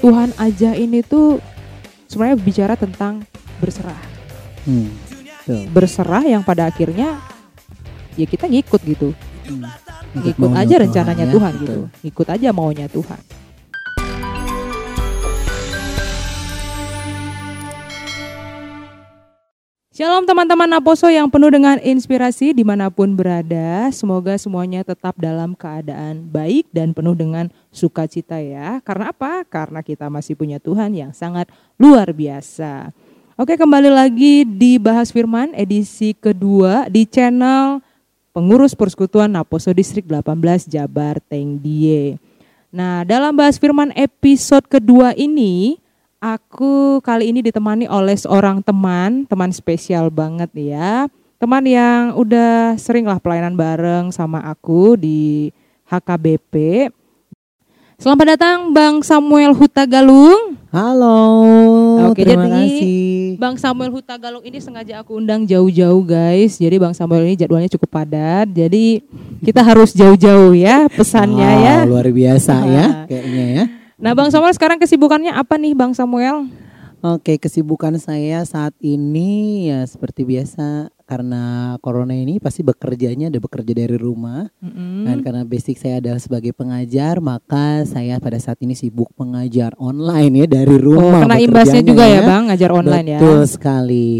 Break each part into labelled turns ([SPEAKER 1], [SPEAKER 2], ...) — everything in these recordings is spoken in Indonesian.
[SPEAKER 1] Tuhan aja ini tuh sebenarnya bicara tentang berserah.
[SPEAKER 2] Hmm.
[SPEAKER 1] Berserah yang pada akhirnya ya kita ngikut gitu.
[SPEAKER 2] Hmm.
[SPEAKER 1] Ngikut aja rencananya
[SPEAKER 2] ya,
[SPEAKER 1] Tuhan gitu. Ngikut aja maunya Tuhan. Shalom teman-teman Naposo yang penuh dengan inspirasi di mana pun berada. Semoga semuanya tetap dalam keadaan baik dan penuh dengan sukacita ya. Karena apa? Karena kita masih punya Tuhan yang sangat luar biasa. Oke kembali lagi di Bahas Firman edisi kedua di channel pengurus persekutuan Naposo Distrik 18 Jabar Tengdie. Nah dalam Bahas Firman episode kedua ini Aku kali ini ditemani oleh seorang teman, teman spesial banget ya. Teman yang udah sering lah pelayanan bareng sama aku di HKBP. Selamat datang Bang Samuel Huta Galung.
[SPEAKER 2] Halo.
[SPEAKER 1] Oke,
[SPEAKER 2] terima
[SPEAKER 1] jadi
[SPEAKER 2] kasih.
[SPEAKER 1] Bang Samuel Huta Galung ini sengaja aku undang jauh-jauh guys. Jadi Bang Samuel ini jadwalnya cukup padat. Jadi kita harus jauh-jauh ya pesannya
[SPEAKER 2] Wow,
[SPEAKER 1] ya.
[SPEAKER 2] luar biasa ya kayaknya ya.
[SPEAKER 1] Nah Bang Samuel sekarang kesibukannya apa nih Bang Samuel?
[SPEAKER 2] Oke, kesibukan saya saat ini ya seperti biasa karena corona ini pasti bekerjanya ada bekerja dari rumah
[SPEAKER 1] Mm-mm.
[SPEAKER 2] dan karena basic saya adalah sebagai pengajar maka saya pada saat ini sibuk mengajar online ya dari
[SPEAKER 1] Oh,
[SPEAKER 2] rumah.
[SPEAKER 1] kena imbasnya
[SPEAKER 2] bekerjanya
[SPEAKER 1] juga ya Bang, ngajar online ya.
[SPEAKER 2] Betul sekali.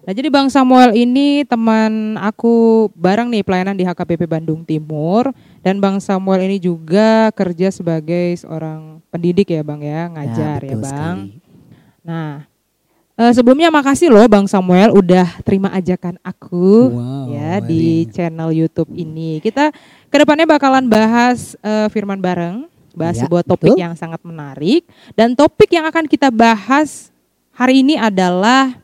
[SPEAKER 1] Nah jadi Bang Samuel ini teman aku bareng nih pelayanan di HKPP Bandung Timur dan Bang Samuel ini juga kerja sebagai seorang pendidik ya Bang ya, ngajar ya,
[SPEAKER 2] betul
[SPEAKER 1] Bang.
[SPEAKER 2] sekali.
[SPEAKER 1] Nah eh, sebelumnya makasih loh Bang Samuel udah terima ajakan aku
[SPEAKER 2] Wow,
[SPEAKER 1] ya di
[SPEAKER 2] mari.
[SPEAKER 1] channel YouTube ini. Kita ke depannya bakalan bahas eh, firman bareng, bahas
[SPEAKER 2] Ya,
[SPEAKER 1] sebuah topik
[SPEAKER 2] betul.
[SPEAKER 1] yang sangat menarik dan topik yang akan kita bahas hari ini adalah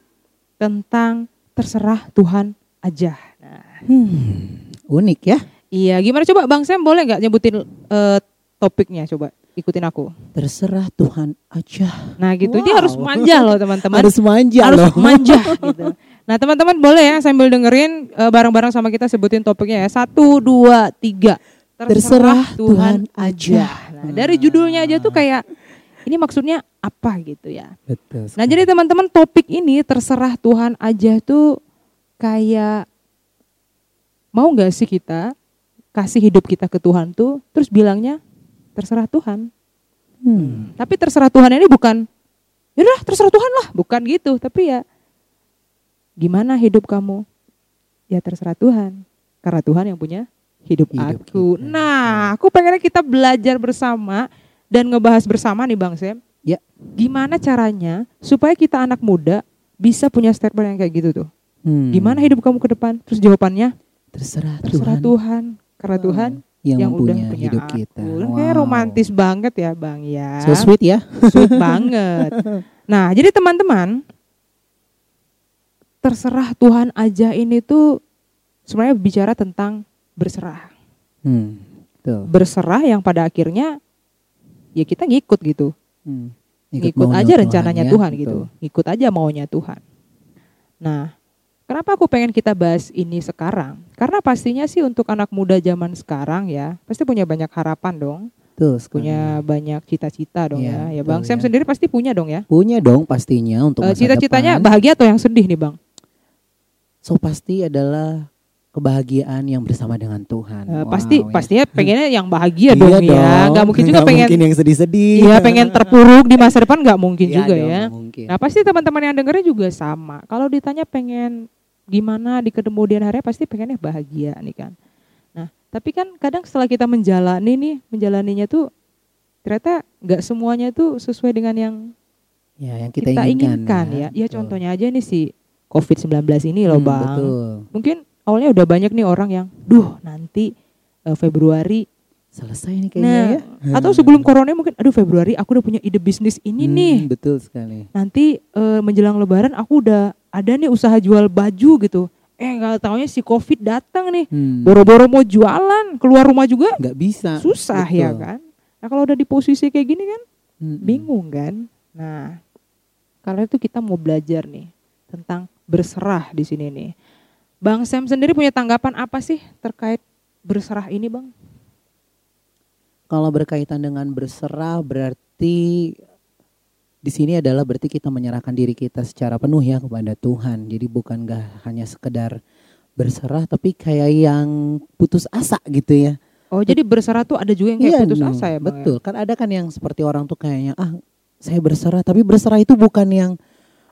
[SPEAKER 1] tentang terserah Tuhan aja. Nah,
[SPEAKER 2] Hmm, unik ya.
[SPEAKER 1] iya, gimana coba Bang Sam boleh nggak nyebutin eh, topiknya coba ikutin aku.
[SPEAKER 2] Terserah Tuhan aja.
[SPEAKER 1] Nah gitu, dia
[SPEAKER 2] Wow.
[SPEAKER 1] harus manja loh teman-teman.
[SPEAKER 2] Harus manja
[SPEAKER 1] harus
[SPEAKER 2] loh.
[SPEAKER 1] manja gitu. Nah teman-teman boleh ya sambil dengerin eh, bareng-barang sama kita sebutin topiknya ya. Satu, dua, tiga.
[SPEAKER 2] Terserah Tuhan aja.
[SPEAKER 1] Nah, dari judulnya aja tuh kayak ini maksudnya apa gitu ya.
[SPEAKER 2] Betul.
[SPEAKER 1] Nah jadi teman-teman topik ini terserah Tuhan aja tuh kayak mau nggak sih kita kasih hidup kita ke Tuhan tuh terus bilangnya terserah Tuhan.
[SPEAKER 2] Hmm.
[SPEAKER 1] Tapi terserah Tuhan ini bukan, yaudah terserah Tuhan lah, bukan gitu. Tapi ya gimana hidup kamu? Ya terserah Tuhan, karena Tuhan yang punya hidup,
[SPEAKER 2] Hidup
[SPEAKER 1] aku.
[SPEAKER 2] kita.
[SPEAKER 1] Nah, aku pengennya kita belajar bersama dan ngebahas bersama nih Bang Sem.
[SPEAKER 2] Ya.
[SPEAKER 1] Gimana caranya supaya kita anak muda bisa punya statement yang kayak gitu tuh?
[SPEAKER 2] Hmm.
[SPEAKER 1] Gimana hidup kamu ke depan? Terus jawabannya
[SPEAKER 2] Terserah,
[SPEAKER 1] terserah
[SPEAKER 2] Tuhan,
[SPEAKER 1] Tuhan, karena
[SPEAKER 2] Wow.
[SPEAKER 1] Tuhan
[SPEAKER 2] yang,
[SPEAKER 1] yang, udah
[SPEAKER 2] punya
[SPEAKER 1] punya
[SPEAKER 2] hidup
[SPEAKER 1] aku.
[SPEAKER 2] kita.
[SPEAKER 1] Lah, Kayak romantis banget ya Bang ya.
[SPEAKER 2] So sweet ya.
[SPEAKER 1] Sweet banget. Nah, jadi teman-teman, terserah Tuhan aja ini tuh sebenarnya bicara tentang berserah.
[SPEAKER 2] Hmm. Betul.
[SPEAKER 1] Berserah yang pada akhirnya ya kita ngikut gitu.
[SPEAKER 2] Hmm.
[SPEAKER 1] Ngikut
[SPEAKER 2] maunya
[SPEAKER 1] aja rencananya
[SPEAKER 2] ya.
[SPEAKER 1] Tuhan,
[SPEAKER 2] Betul.
[SPEAKER 1] gitu. Ngikut aja maunya Tuhan. Nah, kenapa aku pengen kita bahas ini sekarang? Karena pastinya sih untuk anak muda zaman sekarang ya, pasti punya banyak harapan dong,
[SPEAKER 2] Betul sekali.
[SPEAKER 1] punya banyak cita-cita dong
[SPEAKER 2] Iya,
[SPEAKER 1] ya. Ya
[SPEAKER 2] betul
[SPEAKER 1] Bang Sam
[SPEAKER 2] ya.
[SPEAKER 1] sendiri pasti punya dong ya.
[SPEAKER 2] Punya dong pastinya untuk masa
[SPEAKER 1] Cita-citanya bahagia atau yang sedih nih Bang?
[SPEAKER 2] So pasti adalah kebahagiaan yang bersama dengan Tuhan.
[SPEAKER 1] Eh,
[SPEAKER 2] Wow,
[SPEAKER 1] pasti
[SPEAKER 2] ya.
[SPEAKER 1] pastinya pengennya yang bahagia
[SPEAKER 2] Iya
[SPEAKER 1] dong ya. Gak mungkin juga
[SPEAKER 2] Nggak
[SPEAKER 1] pengen
[SPEAKER 2] mungkin yang sedih-sedih.
[SPEAKER 1] Iya pengen terpuruk di masa depan nggak mungkin
[SPEAKER 2] Iya
[SPEAKER 1] juga
[SPEAKER 2] dong,
[SPEAKER 1] ya.
[SPEAKER 2] Mungkin.
[SPEAKER 1] Nah pasti teman-teman yang dengernya juga sama. Kalau ditanya pengen gimana di kemudian hari pasti pengennya bahagia nih kan. Nah tapi kan kadang setelah kita menjalani nih menjalaninya tuh ternyata nggak semuanya tuh sesuai dengan yang
[SPEAKER 2] ya, yang
[SPEAKER 1] kita,
[SPEAKER 2] kita,
[SPEAKER 1] inginkan, ya. Ya
[SPEAKER 2] Betul.
[SPEAKER 1] contohnya aja nih si COVID-19 ini loh
[SPEAKER 2] Hmm,
[SPEAKER 1] bang.
[SPEAKER 2] Betul.
[SPEAKER 1] Mungkin awalnya udah banyak nih orang yang, duh nanti eh, Februari
[SPEAKER 2] Selesai nih kayaknya
[SPEAKER 1] Nah,
[SPEAKER 2] ya.
[SPEAKER 1] atau sebelum corona mungkin aduh Februari aku udah punya ide bisnis ini
[SPEAKER 2] Hmm,
[SPEAKER 1] nih.
[SPEAKER 2] Betul sekali.
[SPEAKER 1] Nanti eh, menjelang lebaran aku udah ada nih usaha jual baju gitu. Eh nggak taunya si Covid datang nih.
[SPEAKER 2] Hmm.
[SPEAKER 1] Boro-boro mau jualan, keluar rumah juga
[SPEAKER 2] nggak bisa.
[SPEAKER 1] susah ya
[SPEAKER 2] Betul.
[SPEAKER 1] kan. Nah, kalau udah di posisi kayak gini kan
[SPEAKER 2] Mm-mm.
[SPEAKER 1] bingung kan. Nah, karena itu kita mau belajar nih tentang berserah di sini nih. Bang Sam sendiri punya tanggapan apa sih terkait berserah ini, Bang?
[SPEAKER 2] Kalau berkaitan dengan berserah berarti di sini adalah berarti kita menyerahkan diri kita secara penuh ya kepada Tuhan. Jadi bukan gak hanya sekedar berserah tapi kayak yang putus asa gitu ya.
[SPEAKER 1] Oh, jadi berserah tuh ada juga yang kayak
[SPEAKER 2] Iya,
[SPEAKER 1] putus
[SPEAKER 2] no,
[SPEAKER 1] asa ya, Bang? ya?
[SPEAKER 2] Betul. Kan ada kan yang seperti orang tuh kayaknya ah saya berserah tapi berserah itu bukan yang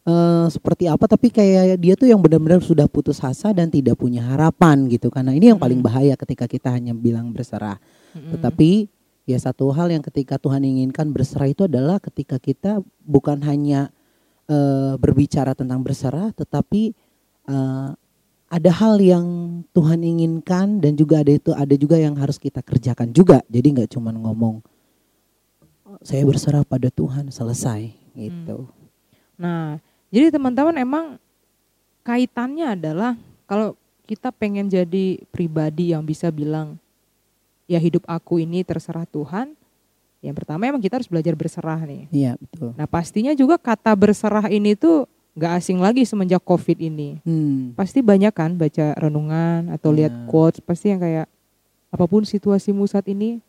[SPEAKER 2] eh, seperti apa tapi kayak dia tuh yang benar-benar sudah putus asa dan tidak punya harapan gitu. Karena ini yang paling bahaya ketika kita hanya bilang berserah.
[SPEAKER 1] Mm-mm.
[SPEAKER 2] Tetapi ya satu hal yang ketika Tuhan inginkan berserah itu adalah ketika kita bukan hanya eh, berbicara tentang berserah, tetapi eh, ada hal yang Tuhan inginkan dan juga ada itu ada juga yang harus kita kerjakan juga. Jadi nggak cuma ngomong "Oh, saya berserah pada Tuhan selesai gitu.
[SPEAKER 1] Nah, jadi teman-teman emang kaitannya adalah kalau kita pengen jadi pribadi yang bisa bilang ya hidup aku ini terserah Tuhan, yang pertama emang kita harus belajar berserah nih.
[SPEAKER 2] Iya betul.
[SPEAKER 1] Nah pastinya juga kata berserah ini tuh nggak asing lagi semenjak COVID ini.
[SPEAKER 2] Hmm.
[SPEAKER 1] Pasti banyak kan baca renungan atau lihat
[SPEAKER 2] Iya.
[SPEAKER 1] quotes pasti yang kayak apa pun situasimu saat ini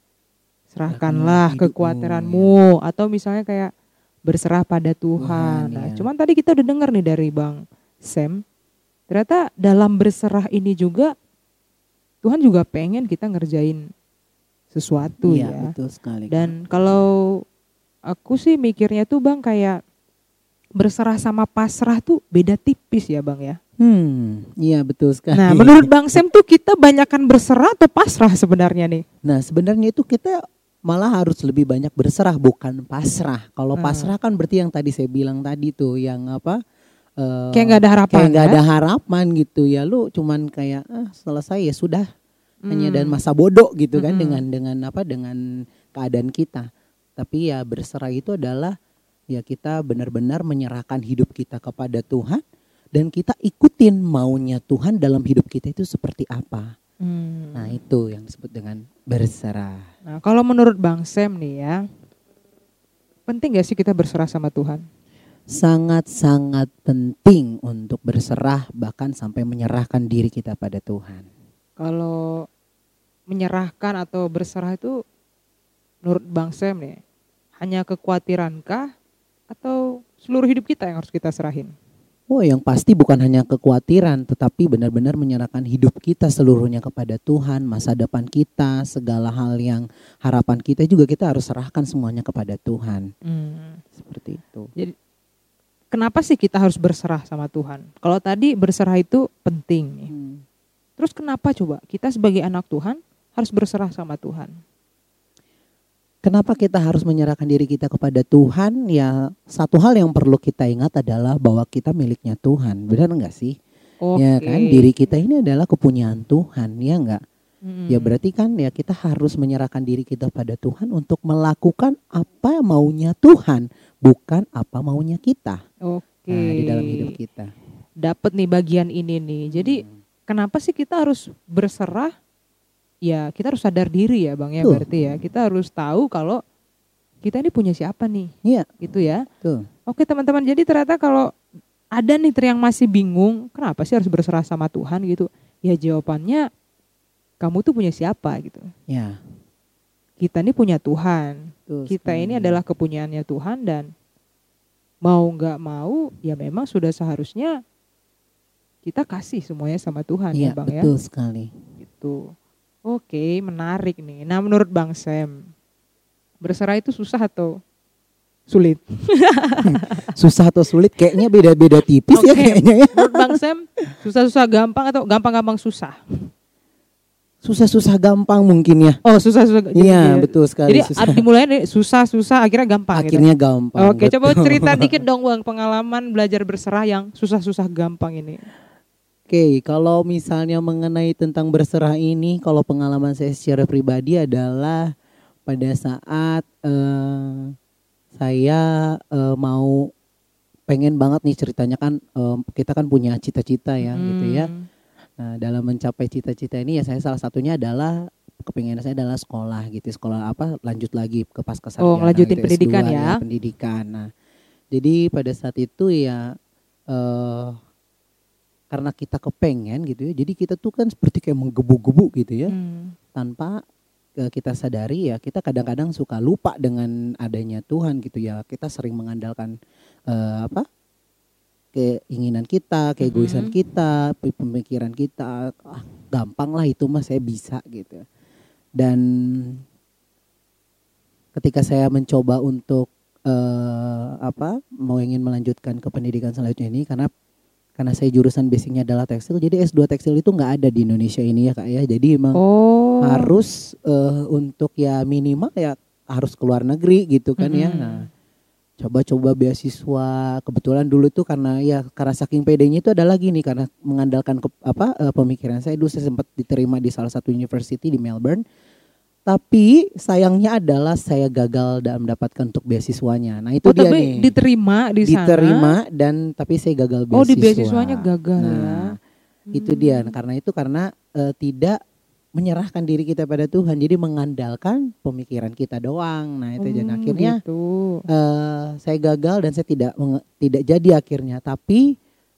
[SPEAKER 2] Serahkanlah
[SPEAKER 1] kekhawatiranmu atau misalnya kayak berserah pada Tuhan.
[SPEAKER 2] Tuhan,
[SPEAKER 1] nah,
[SPEAKER 2] iya.
[SPEAKER 1] cuman tadi kita udah dengar nih dari Bang Sam, ternyata dalam berserah ini juga Tuhan juga pengen kita ngerjain sesuatu
[SPEAKER 2] Iya
[SPEAKER 1] ya.
[SPEAKER 2] betul sekali.
[SPEAKER 1] Dan kalau aku sih mikirnya tuh Bang kayak berserah sama pasrah tuh beda tipis ya Bang ya.
[SPEAKER 2] hmm, iya betul sekali.
[SPEAKER 1] Nah, menurut Bang Sam tuh kita banyakkan berserah atau pasrah sebenarnya nih?
[SPEAKER 2] Nah sebenarnya itu kita malah harus lebih banyak berserah bukan pasrah. Kalau
[SPEAKER 1] Hmm.
[SPEAKER 2] pasrah kan berarti yang tadi saya bilang tadi tuh yang apa? eh,
[SPEAKER 1] Kayak nggak ada harapan.
[SPEAKER 2] kayak nggak
[SPEAKER 1] kan?
[SPEAKER 2] ada harapan gitu ya. Lu cuman kayak ah, selesai ya sudah hanya dan
[SPEAKER 1] Hmm.
[SPEAKER 2] masa bodoh gitu kan
[SPEAKER 1] Mm-mm.
[SPEAKER 2] dengan dengan apa dengan keadaan kita. Tapi ya berserah itu adalah ya kita benar-benar menyerahkan hidup kita kepada Tuhan dan kita ikutin maunya Tuhan dalam hidup kita itu seperti apa.
[SPEAKER 1] Hmm.
[SPEAKER 2] Nah, itu yang disebut dengan berserah.
[SPEAKER 1] Nah, kalau menurut Bang Sam nih ya, penting gak sih kita berserah sama Tuhan?
[SPEAKER 2] Sangat-sangat penting untuk berserah bahkan sampai menyerahkan diri kita pada Tuhan.
[SPEAKER 1] Kalau menyerahkan atau berserah itu menurut Bang Sam nih, hanya kekhawatirankah atau seluruh hidup kita yang harus kita serahin?
[SPEAKER 2] Oh, yang pasti bukan hanya kekhawatiran, tetapi benar-benar menyerahkan hidup kita seluruhnya kepada Tuhan, masa depan kita, segala hal yang harapan kita juga kita harus serahkan semuanya kepada Tuhan.
[SPEAKER 1] Hmm.
[SPEAKER 2] Seperti itu.
[SPEAKER 1] Kenapa sih kita harus berserah sama Tuhan? Kalau tadi berserah itu penting nih. Terus kenapa coba kita sebagai anak Tuhan harus berserah sama Tuhan?
[SPEAKER 2] Kenapa kita harus menyerahkan diri kita kepada Tuhan? Ya, satu hal yang perlu kita ingat adalah bahwa kita miliknya Tuhan. Benar enggak sih?
[SPEAKER 1] Oke.
[SPEAKER 2] Ya kan, diri kita ini adalah kepunyaan Tuhan, ya enggak?
[SPEAKER 1] Mm-mm.
[SPEAKER 2] Ya berarti kan ya kita harus menyerahkan diri kita pada Tuhan untuk melakukan apa maunya Tuhan, bukan apa maunya kita.
[SPEAKER 1] Oke.
[SPEAKER 2] Nah, di dalam hidup kita.
[SPEAKER 1] Dapat nih bagian ini nih. Jadi
[SPEAKER 2] Hmm.
[SPEAKER 1] kenapa sih kita harus berserah? Ya kita harus sadar diri ya bang ya
[SPEAKER 2] Tuh.
[SPEAKER 1] berarti ya kita harus tahu kalau kita ini punya siapa nih
[SPEAKER 2] Iya,
[SPEAKER 1] gitu ya.
[SPEAKER 2] tuh.
[SPEAKER 1] Oke teman-teman jadi ternyata kalau ada nih yang masih bingung kenapa sih harus berserah sama Tuhan gitu? Ya jawabannya kamu tuh punya siapa gitu.
[SPEAKER 2] Ya.
[SPEAKER 1] Kita ini punya Tuhan.
[SPEAKER 2] Tuh
[SPEAKER 1] Kita ini
[SPEAKER 2] sekali.
[SPEAKER 1] adalah kepunyaannya Tuhan dan mau nggak mau ya memang sudah seharusnya kita kasih semuanya sama Tuhan
[SPEAKER 2] Iya,
[SPEAKER 1] ya bang ya.
[SPEAKER 2] betul sekali.
[SPEAKER 1] Gitu. Oke, menarik nih. Nah, menurut Bang Sam, berserah itu susah atau sulit?
[SPEAKER 2] Susah atau sulit kayaknya beda-beda tipis ya
[SPEAKER 1] Oke.
[SPEAKER 2] kayaknya ya.
[SPEAKER 1] Menurut Bang Sam, susah-susah gampang atau gampang-gampang susah?
[SPEAKER 2] Susah-susah gampang mungkin ya.
[SPEAKER 1] Oh, susah-susah.
[SPEAKER 2] Iya, betul sekali.
[SPEAKER 1] Jadi
[SPEAKER 2] susah.
[SPEAKER 1] dimulai dari susah-susah akhirnya gampang gitu.
[SPEAKER 2] Akhirnya gampang.
[SPEAKER 1] Oke, coba
[SPEAKER 2] betul.
[SPEAKER 1] cerita dikit dong Bang pengalaman belajar berserah yang susah-susah gampang ini.
[SPEAKER 2] Oke, kalau misalnya mengenai tentang berserah ini, kalau pengalaman saya secara pribadi adalah pada saat eh, saya eh, mau pengen banget nih ceritanya kan eh, kita kan punya cita-cita ya gitu ya.
[SPEAKER 1] Hmm.
[SPEAKER 2] Nah, dalam mencapai cita-cita ini ya saya salah satunya adalah kepinginan saya adalah sekolah gitu, sekolah apa lanjut lagi ke pasca sarjana.
[SPEAKER 1] Oh, ngelanjutin
[SPEAKER 2] gitu,
[SPEAKER 1] pendidikan
[SPEAKER 2] S2
[SPEAKER 1] ya.
[SPEAKER 2] pendidikan. Nah, jadi pada saat itu ya eh karena kita kepengen gitu ya, jadi kita tuh kan seperti kayak menggebu-gebu gitu ya,
[SPEAKER 1] Hmm.
[SPEAKER 2] tanpa eh, kita sadari ya kita kadang-kadang suka lupa dengan adanya Tuhan gitu ya. Kita sering mengandalkan eh, apa? keinginan kita, keegoisan
[SPEAKER 1] Mm-mm.
[SPEAKER 2] kita, pe- pemikiran kita, ah, gampang lah itu mah saya bisa gitu. Dan ketika saya mencoba untuk eh, apa mau ingin melanjutkan ke pendidikan selanjutnya ini karena karena saya jurusan basicnya adalah tekstil, jadi S2 tekstil itu nggak ada di Indonesia ini ya kak ya. Jadi emang
[SPEAKER 1] Oh.
[SPEAKER 2] harus eh, untuk ya minimal ya harus keluar negeri gitu kan ya.
[SPEAKER 1] Mm-mm.
[SPEAKER 2] Nah, coba-coba beasiswa. Kebetulan dulu tuh karena ya karena saking pedenya itu adalah gini karena mengandalkan ke, apa eh, pemikiran saya dulu saya sempat diterima di salah satu university di Melbourne. Tapi sayangnya adalah saya gagal dalam mendapatkan untuk beasiswanya. Nah, itu
[SPEAKER 1] oh,
[SPEAKER 2] dia
[SPEAKER 1] tapi
[SPEAKER 2] nih.
[SPEAKER 1] diterima di sana.
[SPEAKER 2] diterima dan tapi saya gagal beasiswa.
[SPEAKER 1] Oh, di beasiswanya gagal ya.
[SPEAKER 2] Nah, itu dia. Nah, Karena itu karena eh, tidak menyerahkan diri kita pada Tuhan, jadi mengandalkan pemikiran kita doang. Nah itu dan
[SPEAKER 1] Hmm,
[SPEAKER 2] akhirnya
[SPEAKER 1] gitu.
[SPEAKER 2] eh, saya gagal dan saya tidak tidak jadi akhirnya. Tapi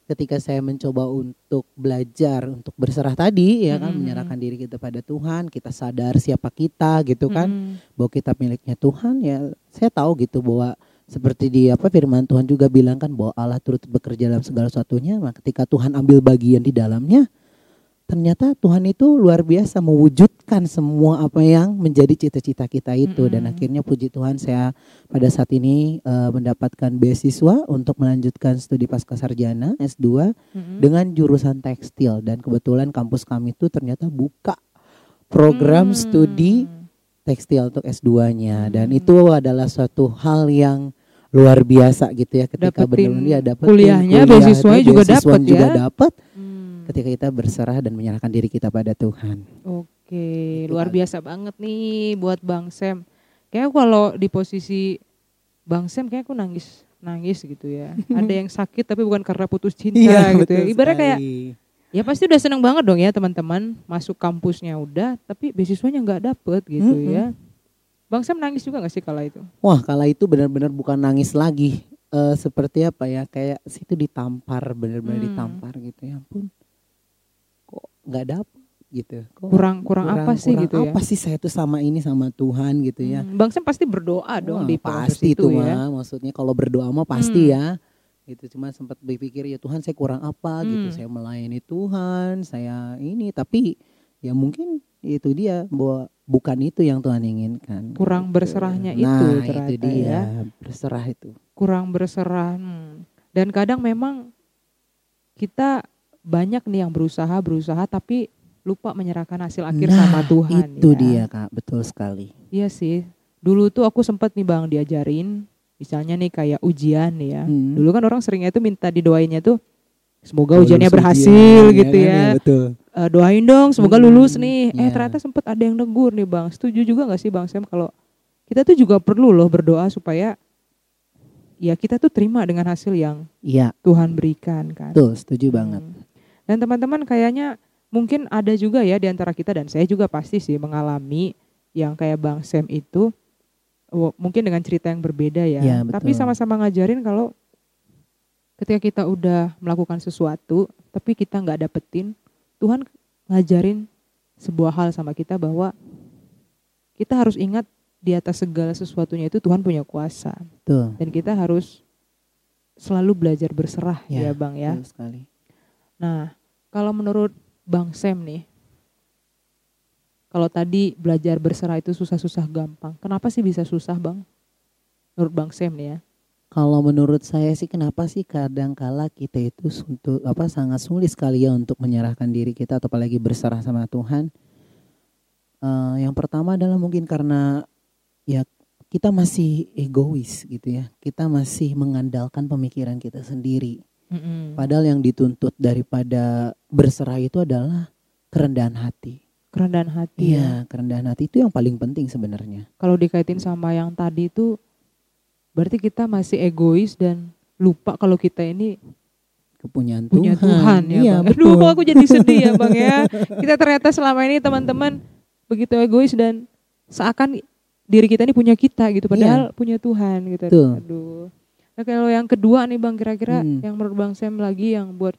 [SPEAKER 2] ketika saya mencoba untuk belajar untuk berserah tadi ya kan
[SPEAKER 1] Mm-mm.
[SPEAKER 2] menyerahkan diri kita pada Tuhan, kita sadar siapa kita gitu kan
[SPEAKER 1] Mm-mm.
[SPEAKER 2] bahwa kita miliknya Tuhan ya saya tahu gitu bahwa seperti di apa firman Tuhan juga bilang kan bahwa Allah turut bekerja dalam segala sesuatunya nah ketika Tuhan ambil bagian di dalamnya ternyata Tuhan itu luar biasa mewujudkan semua apa yang menjadi cita-cita kita itu dan
[SPEAKER 1] Mm-mm.
[SPEAKER 2] akhirnya puji Tuhan saya pada saat ini eh, mendapatkan beasiswa untuk melanjutkan studi pasca sarjana S2
[SPEAKER 1] Mm-mm.
[SPEAKER 2] dengan jurusan tekstil dan kebetulan kampus kami itu ternyata buka program
[SPEAKER 1] Hmm.
[SPEAKER 2] studi tekstil untuk S2-nya dan
[SPEAKER 1] Hmm.
[SPEAKER 2] itu adalah suatu hal yang luar biasa gitu ya ketika benar-benar dia dapat
[SPEAKER 1] kuliahnya, beasiswanya juga
[SPEAKER 2] juga
[SPEAKER 1] ya.
[SPEAKER 2] dapat
[SPEAKER 1] Hmm.
[SPEAKER 2] ketika kita berserah dan menyerahkan diri kita pada Tuhan.
[SPEAKER 1] Oke,
[SPEAKER 2] Gitu
[SPEAKER 1] luar
[SPEAKER 2] kali.
[SPEAKER 1] biasa banget nih buat Bang Sam. Kayak kalau di posisi Bang Sam kayak aku nangis nangis gitu ya. Ada yang sakit tapi bukan karena putus cinta gitu ya. Ibarat kayak ya pasti udah seneng banget dong ya teman-teman masuk kampusnya udah tapi beasiswanya nggak dapet gitu
[SPEAKER 2] Mm-mm.
[SPEAKER 1] ya. Bang Sam nangis juga gak sih kala itu?
[SPEAKER 2] Wah, kala itu benar-benar bukan nangis lagi. Eh, seperti apa ya? Kayak situ ditampar, benar-benar
[SPEAKER 1] Hmm.
[SPEAKER 2] ditampar gitu ya ampun. Kok nggak dapet gitu. Kok
[SPEAKER 1] Kurang kurang, apa sih
[SPEAKER 2] kurang
[SPEAKER 1] gitu ya?
[SPEAKER 2] Apa sih saya tuh sama ini sama Tuhan gitu ya.
[SPEAKER 1] Hmm, Bang Sam pasti berdoa dong
[SPEAKER 2] Wah,
[SPEAKER 1] di
[SPEAKER 2] pasti itu
[SPEAKER 1] ya.
[SPEAKER 2] mah maksudnya kalau berdoa mah pasti
[SPEAKER 1] Hmm.
[SPEAKER 2] ya gitu cuma sempat berpikir ya Tuhan saya kurang apa gitu
[SPEAKER 1] Hmm.
[SPEAKER 2] saya melayani Tuhan saya ini tapi ya mungkin itu dia bahwa bukan itu yang Tuhan inginkan
[SPEAKER 1] Kurang
[SPEAKER 2] gitu.
[SPEAKER 1] berserahnya itu
[SPEAKER 2] nah
[SPEAKER 1] ternyata
[SPEAKER 2] itu dia
[SPEAKER 1] ya.
[SPEAKER 2] berserah itu
[SPEAKER 1] kurang berserah. Hmm. Dan kadang memang kita banyak nih yang berusaha berusaha tapi lupa menyerahkan hasil akhir
[SPEAKER 2] Nah,
[SPEAKER 1] sama Tuhan.
[SPEAKER 2] itu
[SPEAKER 1] ya.
[SPEAKER 2] dia kak betul sekali
[SPEAKER 1] Iya sih. Dulu tuh aku sempat nih bang diajarin, misalnya nih kayak ujian nih ya.
[SPEAKER 2] Hmm.
[SPEAKER 1] Dulu kan orang seringnya tuh minta didoainnya tuh semoga
[SPEAKER 2] Oh,
[SPEAKER 1] ujiannya
[SPEAKER 2] lulus
[SPEAKER 1] berhasil
[SPEAKER 2] ujian,
[SPEAKER 1] gitu
[SPEAKER 2] kan,
[SPEAKER 1] ya.
[SPEAKER 2] betul
[SPEAKER 1] Eh, doain dong semoga
[SPEAKER 2] Hmm,
[SPEAKER 1] lulus nih. Eh
[SPEAKER 2] iya.
[SPEAKER 1] ternyata sempat ada yang negur nih bang. Setuju juga nggak sih bang Sam kalau kita tuh juga perlu loh berdoa supaya ya kita tuh terima dengan hasil yang
[SPEAKER 2] iya
[SPEAKER 1] Tuhan berikan kan.
[SPEAKER 2] tuh setuju banget
[SPEAKER 1] Hmm. Dan teman-teman kayaknya mungkin ada juga ya di antara kita dan saya juga pasti sih mengalami yang kayak Bang Sam itu mungkin dengan cerita yang berbeda ya.
[SPEAKER 2] Ya,
[SPEAKER 1] Tapi sama-sama ngajarin kalau ketika kita udah melakukan sesuatu tapi kita nggak dapetin, Tuhan ngajarin sebuah hal sama kita bahwa kita harus ingat di atas segala sesuatunya itu Tuhan punya kuasa
[SPEAKER 2] tuh
[SPEAKER 1] dan kita harus selalu belajar berserah ya,
[SPEAKER 2] Ya,
[SPEAKER 1] Bang ya.
[SPEAKER 2] betul sekali
[SPEAKER 1] Nah, kalau menurut Bang Sam nih, kalau tadi belajar berserah itu susah-susah gampang, kenapa sih bisa susah Bang? Menurut Bang Sam nih ya.
[SPEAKER 2] Kalau menurut saya sih kenapa sih kadangkala kita itu untuk apa sangat sulit sekali ya untuk menyerahkan diri kita atau apalagi berserah sama Tuhan. Eh, yang pertama adalah mungkin karena ya kita masih egois gitu ya. Kita masih mengandalkan pemikiran kita sendiri. Padahal yang dituntut daripada berserah itu adalah kerendahan hati.
[SPEAKER 1] Kerendahan hati ya.
[SPEAKER 2] Iya, kerendahan hati itu yang paling penting sebenarnya.
[SPEAKER 1] Kalau dikaitin sama yang tadi itu, berarti kita masih egois dan lupa kalau kita ini
[SPEAKER 2] Kepunyaan
[SPEAKER 1] punya
[SPEAKER 2] Tuhan.
[SPEAKER 1] Tuhan, ya
[SPEAKER 2] Iya,
[SPEAKER 1] Bang.
[SPEAKER 2] betul.
[SPEAKER 1] Aduh, aku jadi sedih ya Bang ya. Kita ternyata selama ini teman-teman begitu egois dan seakan diri kita ini punya kita gitu, padahal punya Tuhan gitu.
[SPEAKER 2] Iya. Betul.
[SPEAKER 1] Aduh. Nah kalau yang kedua nih Bang, kira-kira
[SPEAKER 2] Hmm.
[SPEAKER 1] yang menurut Bang Sam lagi yang buat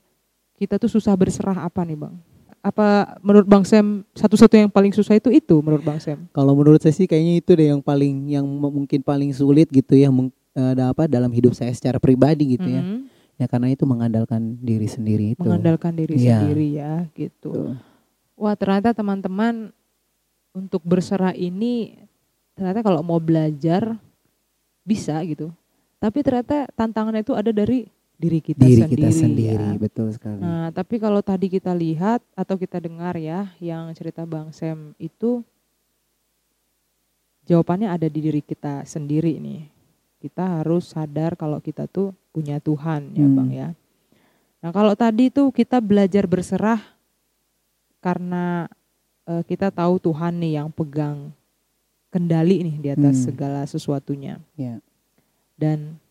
[SPEAKER 1] kita tuh susah berserah apa nih Bang? Apa menurut Bang Sam satu-satu yang paling susah itu itu menurut Bang Sam?
[SPEAKER 2] Kalau menurut saya sih kayaknya itu deh yang paling yang mungkin paling sulit gitu ya meng- eh, ada apa dalam hidup saya secara pribadi gitu ya.
[SPEAKER 1] Mhm.
[SPEAKER 2] Ya karena itu mengandalkan diri sendiri itu.
[SPEAKER 1] Mengandalkan diri
[SPEAKER 2] Iya.
[SPEAKER 1] sendiri ya gitu.
[SPEAKER 2] Tuh.
[SPEAKER 1] Wah ternyata teman-teman untuk berserah ini ternyata kalau mau belajar bisa gitu. Tapi ternyata tantangannya itu ada dari diri kita
[SPEAKER 2] Diri
[SPEAKER 1] sendiri.
[SPEAKER 2] kita sendiri,
[SPEAKER 1] ya.
[SPEAKER 2] betul sekali.
[SPEAKER 1] Nah tapi kalau tadi kita lihat atau kita dengar ya yang cerita Bang Sam itu jawabannya ada di diri kita sendiri nih. Kita harus sadar kalau kita tuh punya Tuhan ya
[SPEAKER 2] Hmm.
[SPEAKER 1] Bang ya. Nah kalau tadi tuh kita belajar berserah karena eh, kita tahu Tuhan nih yang pegang kendali nih di atas
[SPEAKER 2] Hmm.
[SPEAKER 1] segala sesuatunya.
[SPEAKER 2] Ya.
[SPEAKER 1] Dan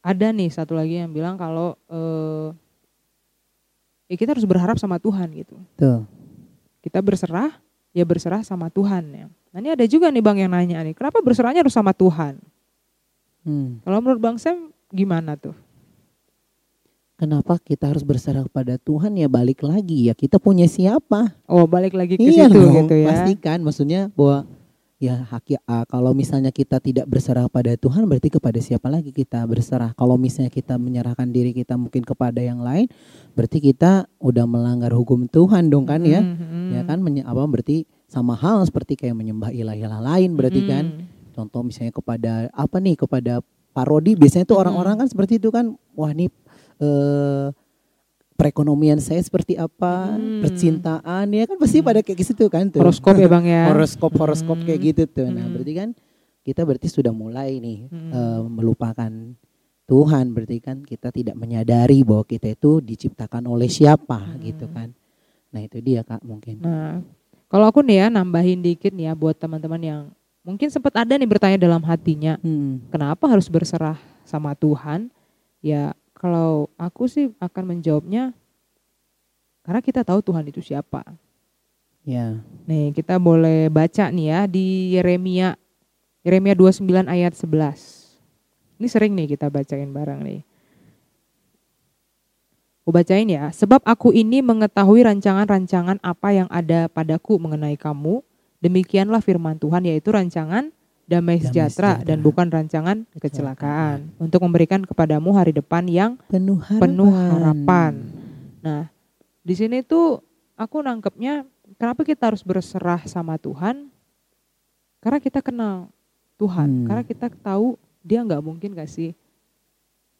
[SPEAKER 1] ada nih satu lagi yang bilang kalau eh, ya kita harus berharap sama Tuhan gitu.
[SPEAKER 2] Tuh.
[SPEAKER 1] Kita berserah, ya berserah sama Tuhan ya. Nah ini ada juga nih Bang yang nanya nih, kenapa berserahnya harus sama Tuhan?
[SPEAKER 2] Hmm.
[SPEAKER 1] Kalau menurut Bang Sam gimana tuh?
[SPEAKER 2] Kenapa kita harus berserah kepada Tuhan ya balik lagi ya kita punya siapa?
[SPEAKER 1] Oh balik lagi ke
[SPEAKER 2] iya
[SPEAKER 1] situ
[SPEAKER 2] dong,
[SPEAKER 1] gitu ya.
[SPEAKER 2] pastikan maksudnya bahwa ya hak ah, kalau misalnya kita tidak berserah pada Tuhan berarti kepada siapa lagi kita berserah kalau misalnya kita menyerahkan diri kita mungkin kepada yang lain berarti kita udah melanggar hukum Tuhan dong kan ya
[SPEAKER 1] Mhm.
[SPEAKER 2] ya kan menye- apa berarti sama hal seperti kayak menyembah ilah-ilah lain berarti kan
[SPEAKER 1] Mhm.
[SPEAKER 2] contoh misalnya kepada apa nih kepada parodi biasanya tuh
[SPEAKER 1] Mm-mm.
[SPEAKER 2] orang-orang kan seperti itu kan wah nih eh, perekonomian saya seperti apa
[SPEAKER 1] Hmm.
[SPEAKER 2] percintaan ya kan pasti
[SPEAKER 1] Hmm.
[SPEAKER 2] pada kayak gitu kan tuh
[SPEAKER 1] Horoskop ya Bang ya.
[SPEAKER 2] horoskop horoskop kayak
[SPEAKER 1] Hmm.
[SPEAKER 2] gitu tuh nah
[SPEAKER 1] Hmm.
[SPEAKER 2] berarti kan kita berarti sudah mulai nih
[SPEAKER 1] Hmm.
[SPEAKER 2] eh, melupakan Tuhan berarti kan kita tidak menyadari bahwa kita itu diciptakan oleh siapa
[SPEAKER 1] Hmm.
[SPEAKER 2] gitu kan nah itu dia kak mungkin
[SPEAKER 1] Nah, kalau aku nih ya nambahin dikit nih ya buat teman-teman yang mungkin sempat ada nih bertanya dalam hatinya,
[SPEAKER 2] Hmm.
[SPEAKER 1] kenapa harus berserah sama Tuhan? Ya, kalau aku sih akan menjawabnya karena kita tahu Tuhan itu siapa.
[SPEAKER 2] ya
[SPEAKER 1] Nih, kita boleh baca nih ya di Yeremia Yeremia 29 ayat 11. Ini sering nih kita bacain bareng nih. Aku bacain ya. Sebab aku ini mengetahui rancangan-rancangan apa yang ada padaku mengenai kamu. Demikianlah firman Tuhan yaitu rancangan damai sejahtera dan bukan rancangan kecelakaan untuk memberikan kepadamu hari depan yang
[SPEAKER 2] penuh harapan
[SPEAKER 1] penuh harapan. Nah, di sini tuh aku nangkepnya kenapa kita harus berserah sama Tuhan? Karena kita kenal Tuhan,
[SPEAKER 2] Hmm.
[SPEAKER 1] karena kita tahu dia nggak mungkin kasih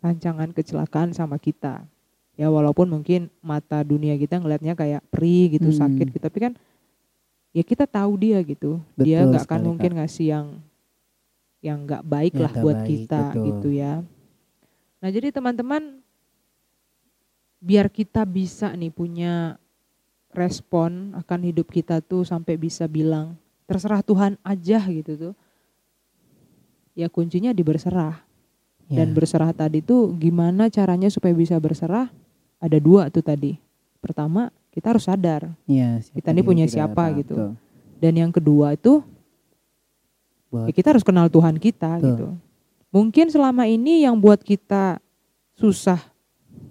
[SPEAKER 1] rancangan kecelakaan sama kita. Ya walaupun mungkin mata dunia kita ngelihatnya kayak perih gitu
[SPEAKER 2] Hmm.
[SPEAKER 1] sakit gitu, tapi kan ya kita tahu dia gitu. dia
[SPEAKER 2] Betul
[SPEAKER 1] nggak akan mungkin ngasih yang yang nggak baik
[SPEAKER 2] Yang
[SPEAKER 1] lah buat
[SPEAKER 2] baik,
[SPEAKER 1] kita
[SPEAKER 2] betul.
[SPEAKER 1] gitu ya. Nah jadi teman-teman biar kita bisa nih punya respon akan hidup kita tuh sampai bisa bilang terserah Tuhan aja gitu tuh. Ya kuncinya di berserah.
[SPEAKER 2] Ya.
[SPEAKER 1] Dan berserah tadi tuh gimana caranya supaya bisa berserah? Ada dua tuh tadi. Pertama kita harus sadar.
[SPEAKER 2] Ya,
[SPEAKER 1] Kita ini punya siapa gitu.
[SPEAKER 2] Betul.
[SPEAKER 1] Dan yang kedua itu
[SPEAKER 2] Buat-
[SPEAKER 1] ya kita harus kenal Tuhan kita
[SPEAKER 2] Betul.
[SPEAKER 1] gitu. Mungkin selama ini yang buat kita susah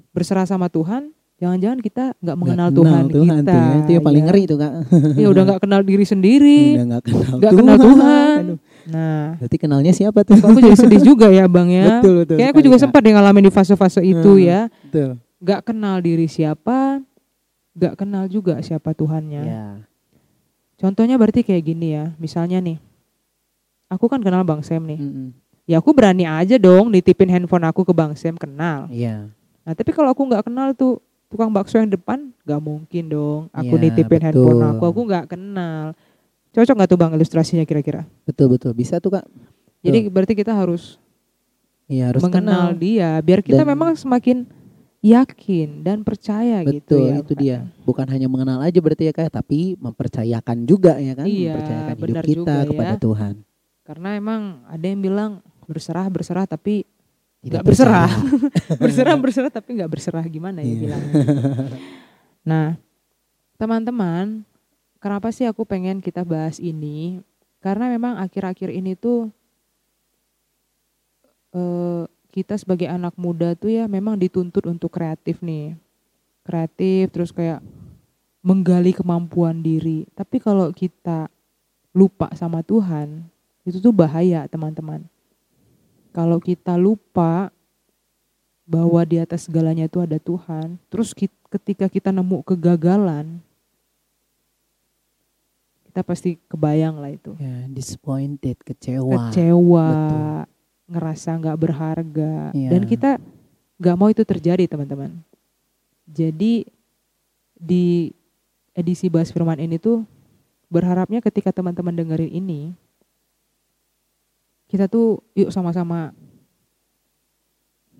[SPEAKER 1] berserah sama Tuhan, jangan-jangan kita nggak mengenal
[SPEAKER 2] Nggak
[SPEAKER 1] Tuhan,
[SPEAKER 2] Tuhan
[SPEAKER 1] kita.
[SPEAKER 2] tuh ya. Itu yang paling
[SPEAKER 1] ya.
[SPEAKER 2] ngeri tuh kak.
[SPEAKER 1] Ya udah nggak kenal diri sendiri,
[SPEAKER 2] Udah nggak kenal
[SPEAKER 1] nggak kenal Tuhan.
[SPEAKER 2] Aduh,
[SPEAKER 1] Nah,
[SPEAKER 2] Berarti kenalnya siapa tuh?
[SPEAKER 1] aku jadi sedih juga ya bang ya.
[SPEAKER 2] betul betul.
[SPEAKER 1] Kayak aku juga
[SPEAKER 2] Kak.
[SPEAKER 1] sempat deh ngalamin di fase-fase itu
[SPEAKER 2] Hmm.
[SPEAKER 1] ya.
[SPEAKER 2] Betul.
[SPEAKER 1] Nggak kenal diri siapa, nggak kenal juga siapa Tuhannya.
[SPEAKER 2] Ya.
[SPEAKER 1] Contohnya berarti kayak gini ya, misalnya nih, aku kan kenal Bang Sam nih.
[SPEAKER 2] Mm-mm.
[SPEAKER 1] Ya aku berani aja dong nitipin handphone aku ke Bang Sam kenal.
[SPEAKER 2] Iya.
[SPEAKER 1] Nah tapi kalau aku nggak kenal tuh tukang bakso yang depan, nggak mungkin dong. Aku
[SPEAKER 2] Ya,
[SPEAKER 1] nitipin
[SPEAKER 2] betul.
[SPEAKER 1] handphone aku, aku nggak kenal. Cocok nggak tuh bang ilustrasinya kira-kira?
[SPEAKER 2] Betul betul. Bisa tuh kak.
[SPEAKER 1] Jadi berarti kita harus,
[SPEAKER 2] Iya harus
[SPEAKER 1] mengenal
[SPEAKER 2] kenal.
[SPEAKER 1] dia, biar kita
[SPEAKER 2] Dan-
[SPEAKER 1] memang semakin yakin dan percaya gitu
[SPEAKER 2] Betul
[SPEAKER 1] ya.
[SPEAKER 2] itu dia. Bukan hanya mengenal aja berarti ya kak, tapi mempercayakan juga ya kan.
[SPEAKER 1] Iya,
[SPEAKER 2] mempercayakan hidup kita
[SPEAKER 1] juga ya.
[SPEAKER 2] kepada Tuhan.
[SPEAKER 1] Karena emang ada yang bilang berserah berserah tapi
[SPEAKER 2] Tidak
[SPEAKER 1] nggak berserah. berserah berserah tapi nggak berserah gimana ya
[SPEAKER 2] Iya.
[SPEAKER 1] bilangnya. Nah, teman-teman, kenapa sih aku pengen kita bahas ini? Karena memang akhir-akhir ini tuh eh, kita sebagai anak muda tuh ya memang dituntut untuk kreatif nih, kreatif terus kayak menggali kemampuan diri. Tapi kalau kita lupa sama Tuhan, itu tuh bahaya, teman-teman. Kalau kita lupa bahwa di atas segalanya itu ada Tuhan, terus ketika kita nemu kegagalan, kita pasti kebayang lah itu.
[SPEAKER 2] Ya, disappointed, kecewa.
[SPEAKER 1] Kecewa, Betul. ngerasa nggak berharga, ya. dan kita nggak mau itu terjadi, teman-teman. Jadi di edisi bahas firman ini tuh berharapnya ketika teman-teman dengerin ini kita tuh yuk sama-sama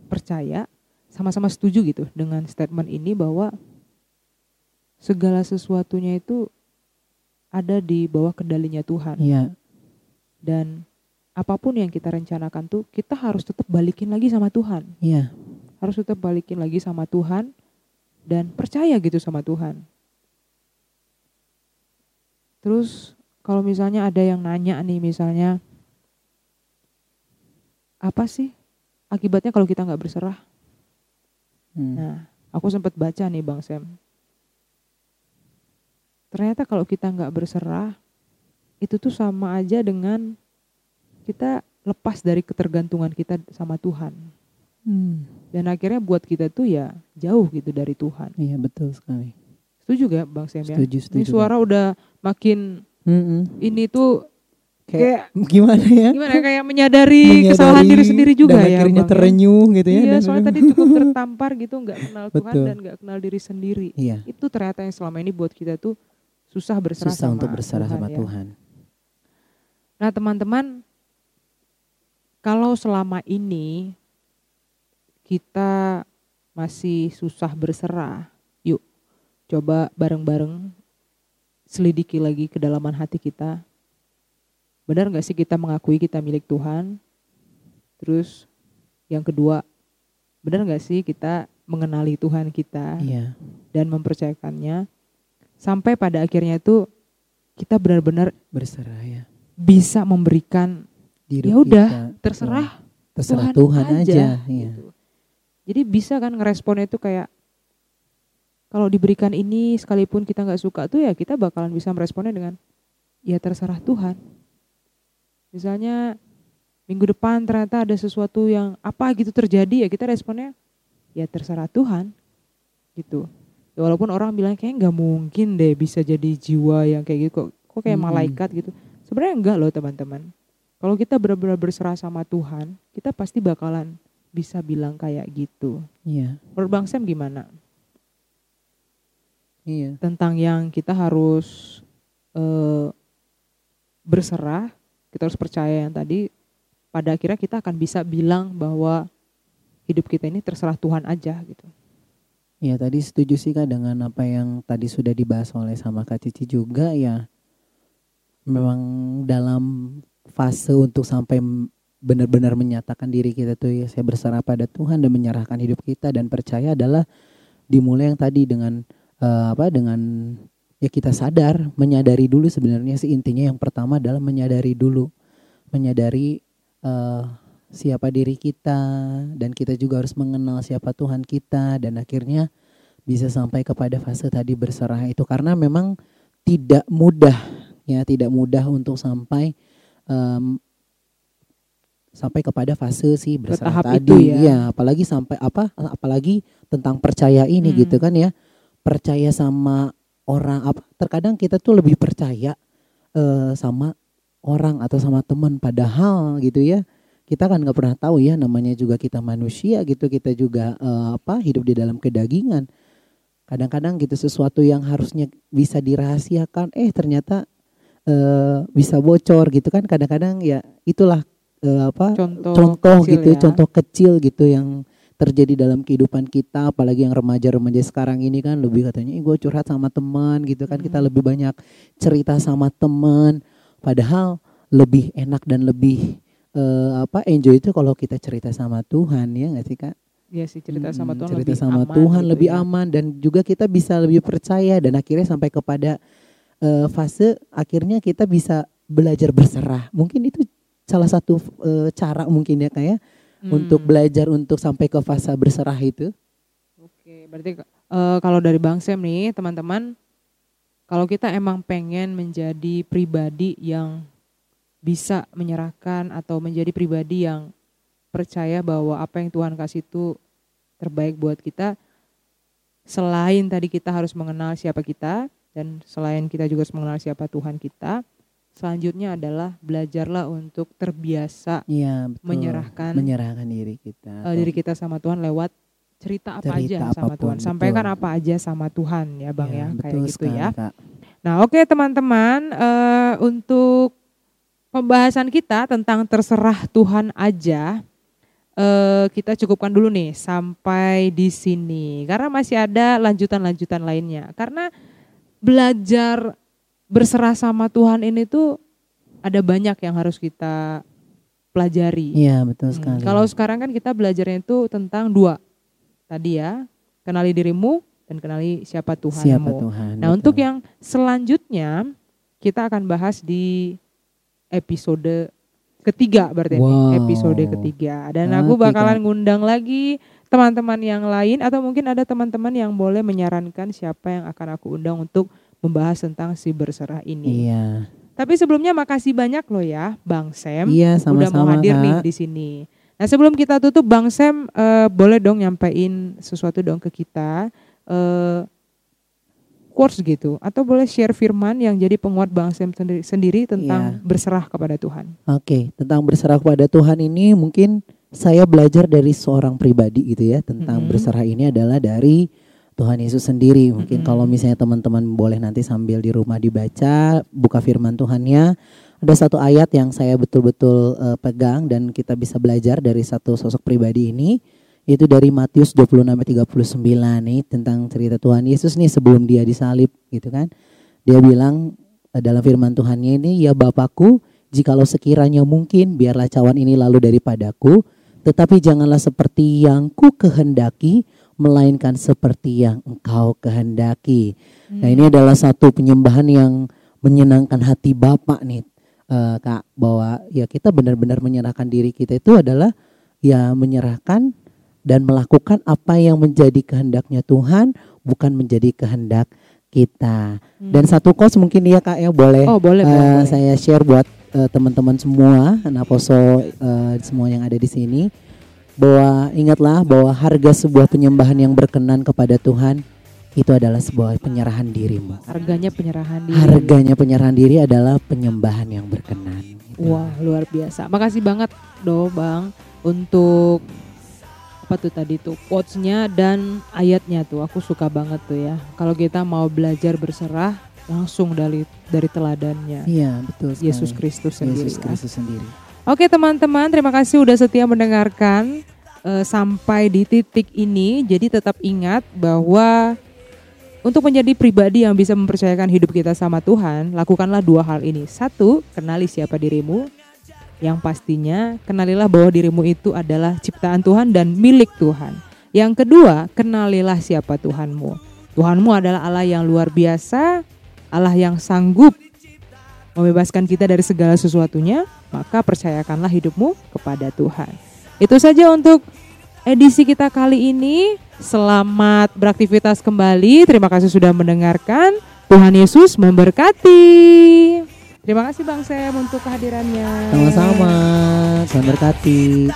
[SPEAKER 1] percaya, sama-sama setuju gitu dengan statement ini bahwa segala sesuatunya itu ada di bawah kendalinya Tuhan.
[SPEAKER 2] Iya.
[SPEAKER 1] Dan apa pun yang kita rencanakan tuh kita harus tetap balikin lagi sama Tuhan.
[SPEAKER 2] Iya.
[SPEAKER 1] Harus tetap balikin lagi sama Tuhan dan percaya gitu sama Tuhan. Terus kalau misalnya ada yang nanya nih misalnya apa sih akibatnya kalau kita nggak berserah? Hmm. Nah, aku sempat baca nih Bang Sam. Ternyata kalau kita nggak berserah itu tuh sama aja dengan kita lepas dari ketergantungan kita sama Tuhan. Hmm. Dan akhirnya buat kita tuh ya jauh gitu dari Tuhan.
[SPEAKER 2] Iya betul sekali.
[SPEAKER 1] Setuju gak Bang Sam
[SPEAKER 2] ya? Setuju, setuju.
[SPEAKER 1] Ini suara udah makin mm-hmm. ini tuh
[SPEAKER 2] kayak, gimana ya?
[SPEAKER 1] Gimana kayak menyadari, menyadari kesalahan diri sendiri juga dan
[SPEAKER 2] ya. akhirnya bang, ya? terenyuh gitu ya.
[SPEAKER 1] Iya, soalnya tadi cukup tertampar gitu, nggak kenal Tuhan dan nggak kenal diri sendiri.
[SPEAKER 2] Iya.
[SPEAKER 1] Itu ternyata yang selama ini buat kita tuh susah berserah
[SPEAKER 2] susah
[SPEAKER 1] sama
[SPEAKER 2] untuk berserah
[SPEAKER 1] Tuhan,
[SPEAKER 2] sama
[SPEAKER 1] ya.
[SPEAKER 2] Tuhan.
[SPEAKER 1] Nah teman-teman, kalau selama ini kita masih susah berserah, yuk coba bareng-bareng selidiki lagi kedalaman hati kita. Benar nggak sih kita mengakui kita milik Tuhan? Terus yang kedua, benar nggak sih kita mengenali Tuhan kita
[SPEAKER 2] iya.
[SPEAKER 1] dan mempercayakannya sampai pada akhirnya itu kita benar-benar
[SPEAKER 2] berserah ya.
[SPEAKER 1] Bisa memberikan
[SPEAKER 2] diri
[SPEAKER 1] ya udah terserah
[SPEAKER 2] terserah Tuhan, Tuhan aja. aja iya.
[SPEAKER 1] gitu. Jadi bisa kan ngeresponnya itu kayak kalau diberikan ini sekalipun kita nggak suka tuh ya kita bakalan bisa meresponnya dengan ya terserah Tuhan. Misalnya minggu depan ternyata ada sesuatu yang apa gitu terjadi ya kita responnya ya terserah Tuhan gitu. Ya, walaupun orang bilang kayak nggak mungkin deh bisa jadi jiwa yang kayak gitu kok, kok kayak hmm. malaikat gitu. Sebenarnya enggak loh teman-teman. Kalau kita benar-benar berserah sama Tuhan, kita pasti bakalan bisa bilang kayak gitu.
[SPEAKER 2] Iya.
[SPEAKER 1] Menurut Bang Sam gimana?
[SPEAKER 2] Iya.
[SPEAKER 1] Tentang yang kita harus uh, berserah, kita harus percaya yang tadi pada akhirnya kita akan bisa bilang bahwa hidup kita ini terserah Tuhan aja gitu.
[SPEAKER 2] Ya tadi setuju sih kak dengan apa yang tadi sudah dibahas oleh sama Kak Cici juga ya. Memang dalam fase untuk sampai benar-benar menyatakan diri kita tuh ya saya berserah pada Tuhan dan menyerahkan hidup kita dan percaya adalah dimulai yang tadi dengan uh, apa dengan ya kita sadar menyadari dulu sebenarnya sih intinya yang pertama adalah menyadari dulu menyadari uh, siapa diri kita dan kita juga harus mengenal siapa Tuhan kita dan akhirnya bisa sampai kepada fase tadi berserah itu karena memang tidak mudah ya tidak mudah untuk sampai um, sampai kepada fase si berserah tadi
[SPEAKER 1] itu ya.
[SPEAKER 2] ya apalagi sampai apa apalagi tentang percaya ini hmm. gitu kan ya percaya sama orang apa terkadang kita tuh lebih percaya uh, sama orang atau sama teman. Padahal gitu ya kita kan nggak pernah tahu ya namanya juga kita manusia gitu. Kita juga uh, apa hidup di dalam kedagingan. Kadang-kadang gitu sesuatu yang harusnya bisa dirahasiakan eh ternyata uh, bisa bocor gitu kan. Kadang-kadang ya itulah uh, apa
[SPEAKER 1] contoh,
[SPEAKER 2] contoh gitu ya. contoh kecil gitu yang terjadi dalam kehidupan kita apalagi yang remaja-remaja sekarang ini kan lebih katanya gue curhat sama teman gitu kan. Hmm. kita lebih banyak cerita sama teman. Padahal lebih enak dan lebih uh, apa enjoy itu kalau kita cerita sama Tuhan ya nggak sih kak?
[SPEAKER 1] Iya sih cerita sama Tuhan
[SPEAKER 2] cerita
[SPEAKER 1] lebih
[SPEAKER 2] sama
[SPEAKER 1] aman
[SPEAKER 2] Tuhan
[SPEAKER 1] gitu
[SPEAKER 2] lebih
[SPEAKER 1] ya.
[SPEAKER 2] aman dan juga kita bisa lebih percaya dan akhirnya sampai kepada uh, fase akhirnya kita bisa belajar berserah. Mungkin itu salah satu uh, cara mungkin ya kayak hmm. untuk belajar untuk sampai ke fase berserah itu.
[SPEAKER 1] Oke, berarti uh, kalau dari Bang Sem nih, teman-teman kalau kita emang pengen menjadi pribadi yang bisa menyerahkan atau menjadi pribadi yang percaya bahwa apa yang Tuhan kasih itu terbaik buat kita selain tadi kita harus mengenal siapa kita dan selain kita juga harus mengenal siapa Tuhan kita selanjutnya adalah belajarlah untuk terbiasa
[SPEAKER 2] Iya, betul.
[SPEAKER 1] menyerahkan
[SPEAKER 2] menyerahkan diri kita.
[SPEAKER 1] uh, diri kita sama Tuhan lewat cerita apa
[SPEAKER 2] Cerita
[SPEAKER 1] aja sama
[SPEAKER 2] apa pun,
[SPEAKER 1] Tuhan sampaikan
[SPEAKER 2] betul.
[SPEAKER 1] apa aja sama Tuhan ya Bang ya, kayak
[SPEAKER 2] betul
[SPEAKER 1] gitu
[SPEAKER 2] sekali,
[SPEAKER 1] ya
[SPEAKER 2] Kak.
[SPEAKER 1] Nah, oke teman-teman, eh, untuk pembahasan kita tentang terserah Tuhan aja, eh, kita cukupkan dulu nih sampai di sini, karena masih ada lanjutan-lanjutan lainnya. Karena belajar berserah sama Tuhan ini tuh ada banyak yang harus kita pelajari.
[SPEAKER 2] Iya, betul
[SPEAKER 1] Hmm,
[SPEAKER 2] sekali.
[SPEAKER 1] Kalau sekarang kan kita belajarnya itu tentang dua, tadi ya, kenali dirimu dan kenali siapa Tuhanmu.
[SPEAKER 2] siapa Tuhan?
[SPEAKER 1] Nah,
[SPEAKER 2] betul.
[SPEAKER 1] untuk yang selanjutnya kita akan bahas di episode ketiga berarti ini,
[SPEAKER 2] Wow.
[SPEAKER 1] episode ketiga. Dan aku
[SPEAKER 2] Oke,
[SPEAKER 1] bakalan ngundang lagi teman-teman yang lain atau mungkin ada teman-teman yang boleh menyarankan siapa yang akan aku undang untuk membahas tentang si berserah ini.
[SPEAKER 2] Iya.
[SPEAKER 1] Tapi sebelumnya makasih banyak loh ya Bang Sam
[SPEAKER 2] Iya,
[SPEAKER 1] udah mau hadir nih di sini. Nah sebelum kita tutup Bang Sam eh, boleh dong nyampein sesuatu dong ke kita eh quotes gitu atau boleh share firman yang jadi penguat Bang Sam sendiri, sendiri tentang
[SPEAKER 2] Iya.
[SPEAKER 1] berserah kepada Tuhan.
[SPEAKER 2] Oke, tentang berserah kepada Tuhan ini mungkin saya belajar dari seorang pribadi gitu ya tentang
[SPEAKER 1] Mhm.
[SPEAKER 2] berserah ini adalah dari Tuhan Yesus sendiri. Mungkin
[SPEAKER 1] Mhm.
[SPEAKER 2] kalau misalnya teman-teman boleh nanti sambil di rumah dibaca, buka firman Tuhannya, ada satu ayat yang saya betul-betul eh, pegang dan kita bisa belajar dari satu sosok pribadi ini itu dari Matius 26 ayat 39 nih tentang cerita Tuhan Yesus nih sebelum dia disalib gitu kan. Dia bilang eh, dalam firman Tuhannya ini, ya Bapakku, jikalau sekiranya mungkin biarlah cawan ini lalu daripadaku, tetapi janganlah seperti yang ku kehendaki, melainkan seperti yang engkau kehendaki. Nah ini adalah satu penyembahan yang menyenangkan hati Bapak nih eh, Kak, bahwa ya kita benar-benar menyerahkan diri kita itu adalah ya menyerahkan dan melakukan apa yang menjadi kehendaknya Tuhan, bukan menjadi kehendak kita. Dan satu kos mungkin ya Kak ya boleh
[SPEAKER 1] Hmm. Oh boleh,
[SPEAKER 2] Eh,
[SPEAKER 1] boleh,
[SPEAKER 2] saya share buat eh, teman-teman semua, Naposo eh, semua yang ada di sini, bahwa ingatlah bahwa harga sebuah penyembahan yang berkenan kepada Tuhan itu adalah sebuah penyerahan dirimu.
[SPEAKER 1] Harganya penyerahan diri.
[SPEAKER 2] Harganya penyerahan diri adalah penyembahan yang berkenan. Gitu.
[SPEAKER 1] Wah luar biasa. Makasih banget do Bang untuk apa tuh tadi tuh quotes-nya dan ayatnya tuh aku suka banget tuh ya. Kalau kita mau belajar berserah langsung dari dari teladannya
[SPEAKER 2] Iya betul. sekali.
[SPEAKER 1] Yesus Kristus sendiri.
[SPEAKER 2] Yesus
[SPEAKER 1] ya.
[SPEAKER 2] Kristus sendiri.
[SPEAKER 1] Oke teman-teman, terima kasih udah setia mendengarkan eh, sampai di titik ini. Jadi tetap ingat bahwa untuk menjadi pribadi yang bisa mempercayakan hidup kita sama Tuhan, lakukanlah dua hal ini. Satu, kenali siapa dirimu. Yang pastinya, kenalilah bahwa dirimu itu adalah ciptaan Tuhan dan milik Tuhan. Yang kedua, kenalilah siapa Tuhanmu. Tuhanmu adalah Allah yang luar biasa, Allah yang sanggup membebaskan kita dari segala sesuatunya, maka percayakanlah hidupmu kepada Tuhan. Itu saja untuk edisi kita kali ini. Selamat beraktivitas kembali. Terima kasih sudah mendengarkan. Tuhan Yesus memberkati. Terima kasih Bang Sam untuk kehadirannya.
[SPEAKER 2] Sama-sama. Tuhan berkati.